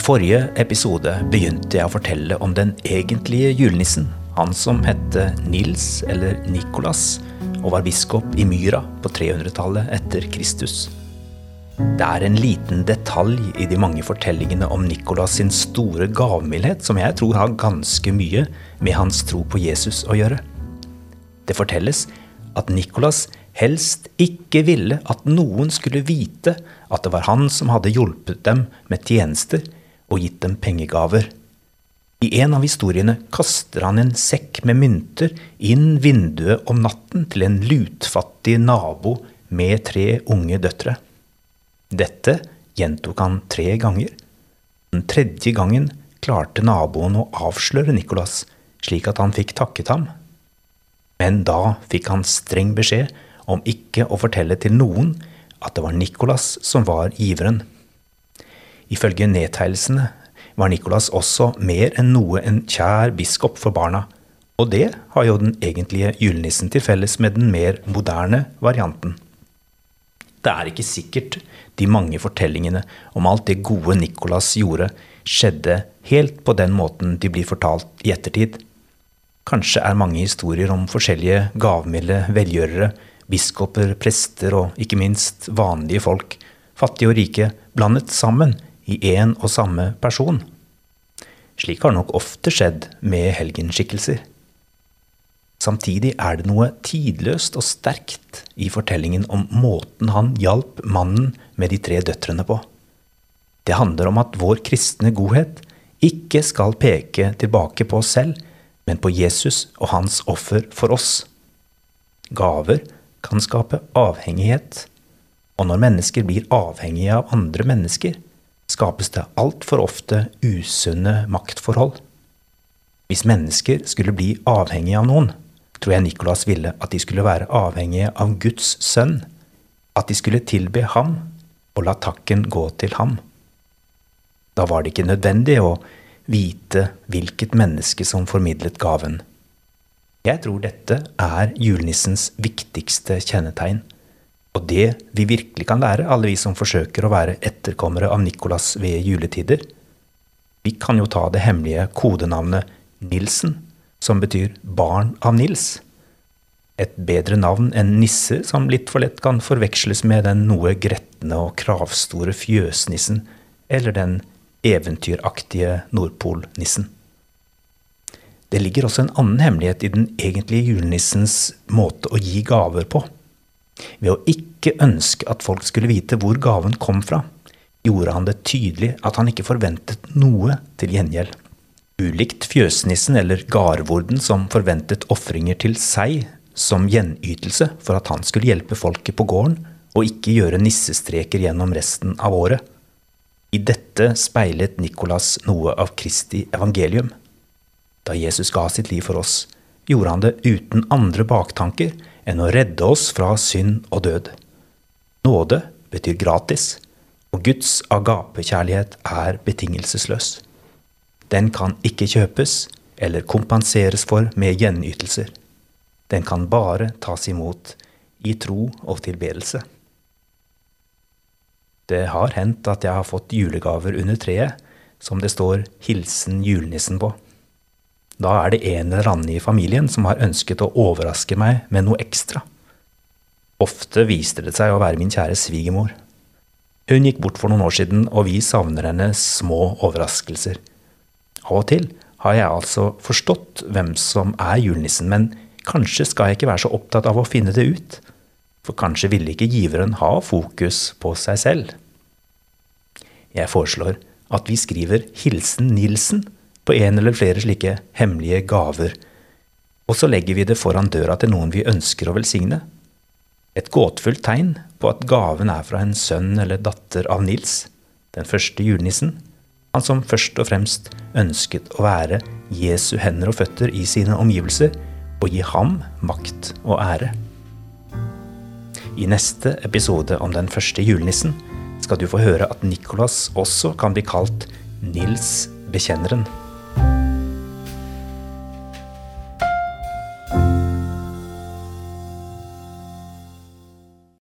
forrige episode begynte jeg å fortelle om den egentlige julenissen. Han som hette Nils eller Nikolas og var biskop i Myra på 300-tallet etter Kristus. Det er en liten detalj i de mange fortellingene om Nikolas sin store gavmildhet som jeg tror har ganske mye med hans tro på Jesus å gjøre. Det fortelles at Nikolas helst ikke ville at noen skulle vite at det var han som hadde hjulpet dem med tjenester og gitt dem pengegaver. I en av historiene kaster han en sekk med mynter inn vinduet om natten til en lutfattig nabo med tre unge døtre. Dette gjentok han tre ganger. Den tredje gangen klarte naboen å avsløre Nicolas, slik at han fikk takket ham. Men da fikk han streng beskjed om ikke å fortelle til noen at det var Nicolas som var giveren. Ifølge nedtegnelsene var Nikolas også mer enn noe en kjær biskop for barna, og det har jo den egentlige julenissen til felles med den mer moderne varianten. Det er ikke sikkert de mange fortellingene om alt det gode Nikolas gjorde, skjedde helt på den måten de blir fortalt i ettertid. Kanskje er mange historier om forskjellige gavmilde velgjørere, biskoper, prester og ikke minst vanlige folk, fattige og rike, blandet sammen i én og samme person. Slik har nok ofte skjedd med helgenskikkelser. Samtidig er det noe tidløst og sterkt i fortellingen om måten han hjalp mannen med de tre døtrene på. Det handler om at vår kristne godhet ikke skal peke tilbake på oss selv, men på Jesus og hans offer for oss. Gaver kan skape avhengighet, og når mennesker blir avhengige av andre mennesker, skapes det altfor ofte usunne maktforhold. Hvis mennesker skulle bli avhengige av noen, tror jeg Nicolas ville at de skulle være avhengige av Guds sønn, at de skulle tilbe ham og la takken gå til ham. Da var det ikke nødvendig å vite hvilket menneske som formidlet gaven. Jeg tror dette er julenissens viktigste kjennetegn. Og det vi virkelig kan lære, alle vi som forsøker å være etterkommere av Nikolas ved juletider, vi kan jo ta det hemmelige kodenavnet Nilsen, som betyr barn av Nils. Et bedre navn enn Nisse, som litt for lett kan forveksles med den noe gretne og kravstore fjøsnissen eller den eventyraktige Nordpolnissen. Det ligger også en annen hemmelighet i den egentlige julenissens måte å gi gaver på. Ved å ikke ønske at folk skulle vite hvor gaven kom fra, gjorde han det tydelig at han ikke forventet noe til gjengjeld. Ulikt fjøsnissen eller gardvorden som forventet ofringer til seg som gjenytelse for at han skulle hjelpe folket på gården og ikke gjøre nissestreker gjennom resten av året. I dette speilet Nikolas noe av Kristi evangelium. Da Jesus ga sitt liv for oss, gjorde han det uten andre baktanker enn å redde oss fra synd og død. Nåde betyr gratis, og Guds agapekjærlighet er betingelsesløs. Den kan ikke kjøpes eller kompenseres for med gjenytelser. Den kan bare tas imot i tro og tilbedelse. Det har hendt at jeg har fått julegaver under treet som det står 'Hilsen julenissen' på. Da er det en eller annen i familien som har ønsket å overraske meg med noe ekstra. Ofte viste det seg å være min kjære svigermor. Hun gikk bort for noen år siden, og vi savner hennes små overraskelser. Av og til har jeg altså forstått hvem som er julenissen, men kanskje skal jeg ikke være så opptatt av å finne det ut, for kanskje ville ikke giveren ha fokus på seg selv. Jeg foreslår at vi skriver Hilsen Nilsen på en eller flere slike hemmelige gaver, og så legger vi det foran døra til noen vi ønsker å velsigne. Et gåtefullt tegn på at gaven er fra en sønn eller datter av Nils, den første julenissen, han som først og fremst ønsket å være Jesu hender og føtter i sine omgivelser, og gi ham makt og ære. I neste episode om den første julenissen skal du få høre at Nikolas også kan bli kalt Nils Bekjenneren.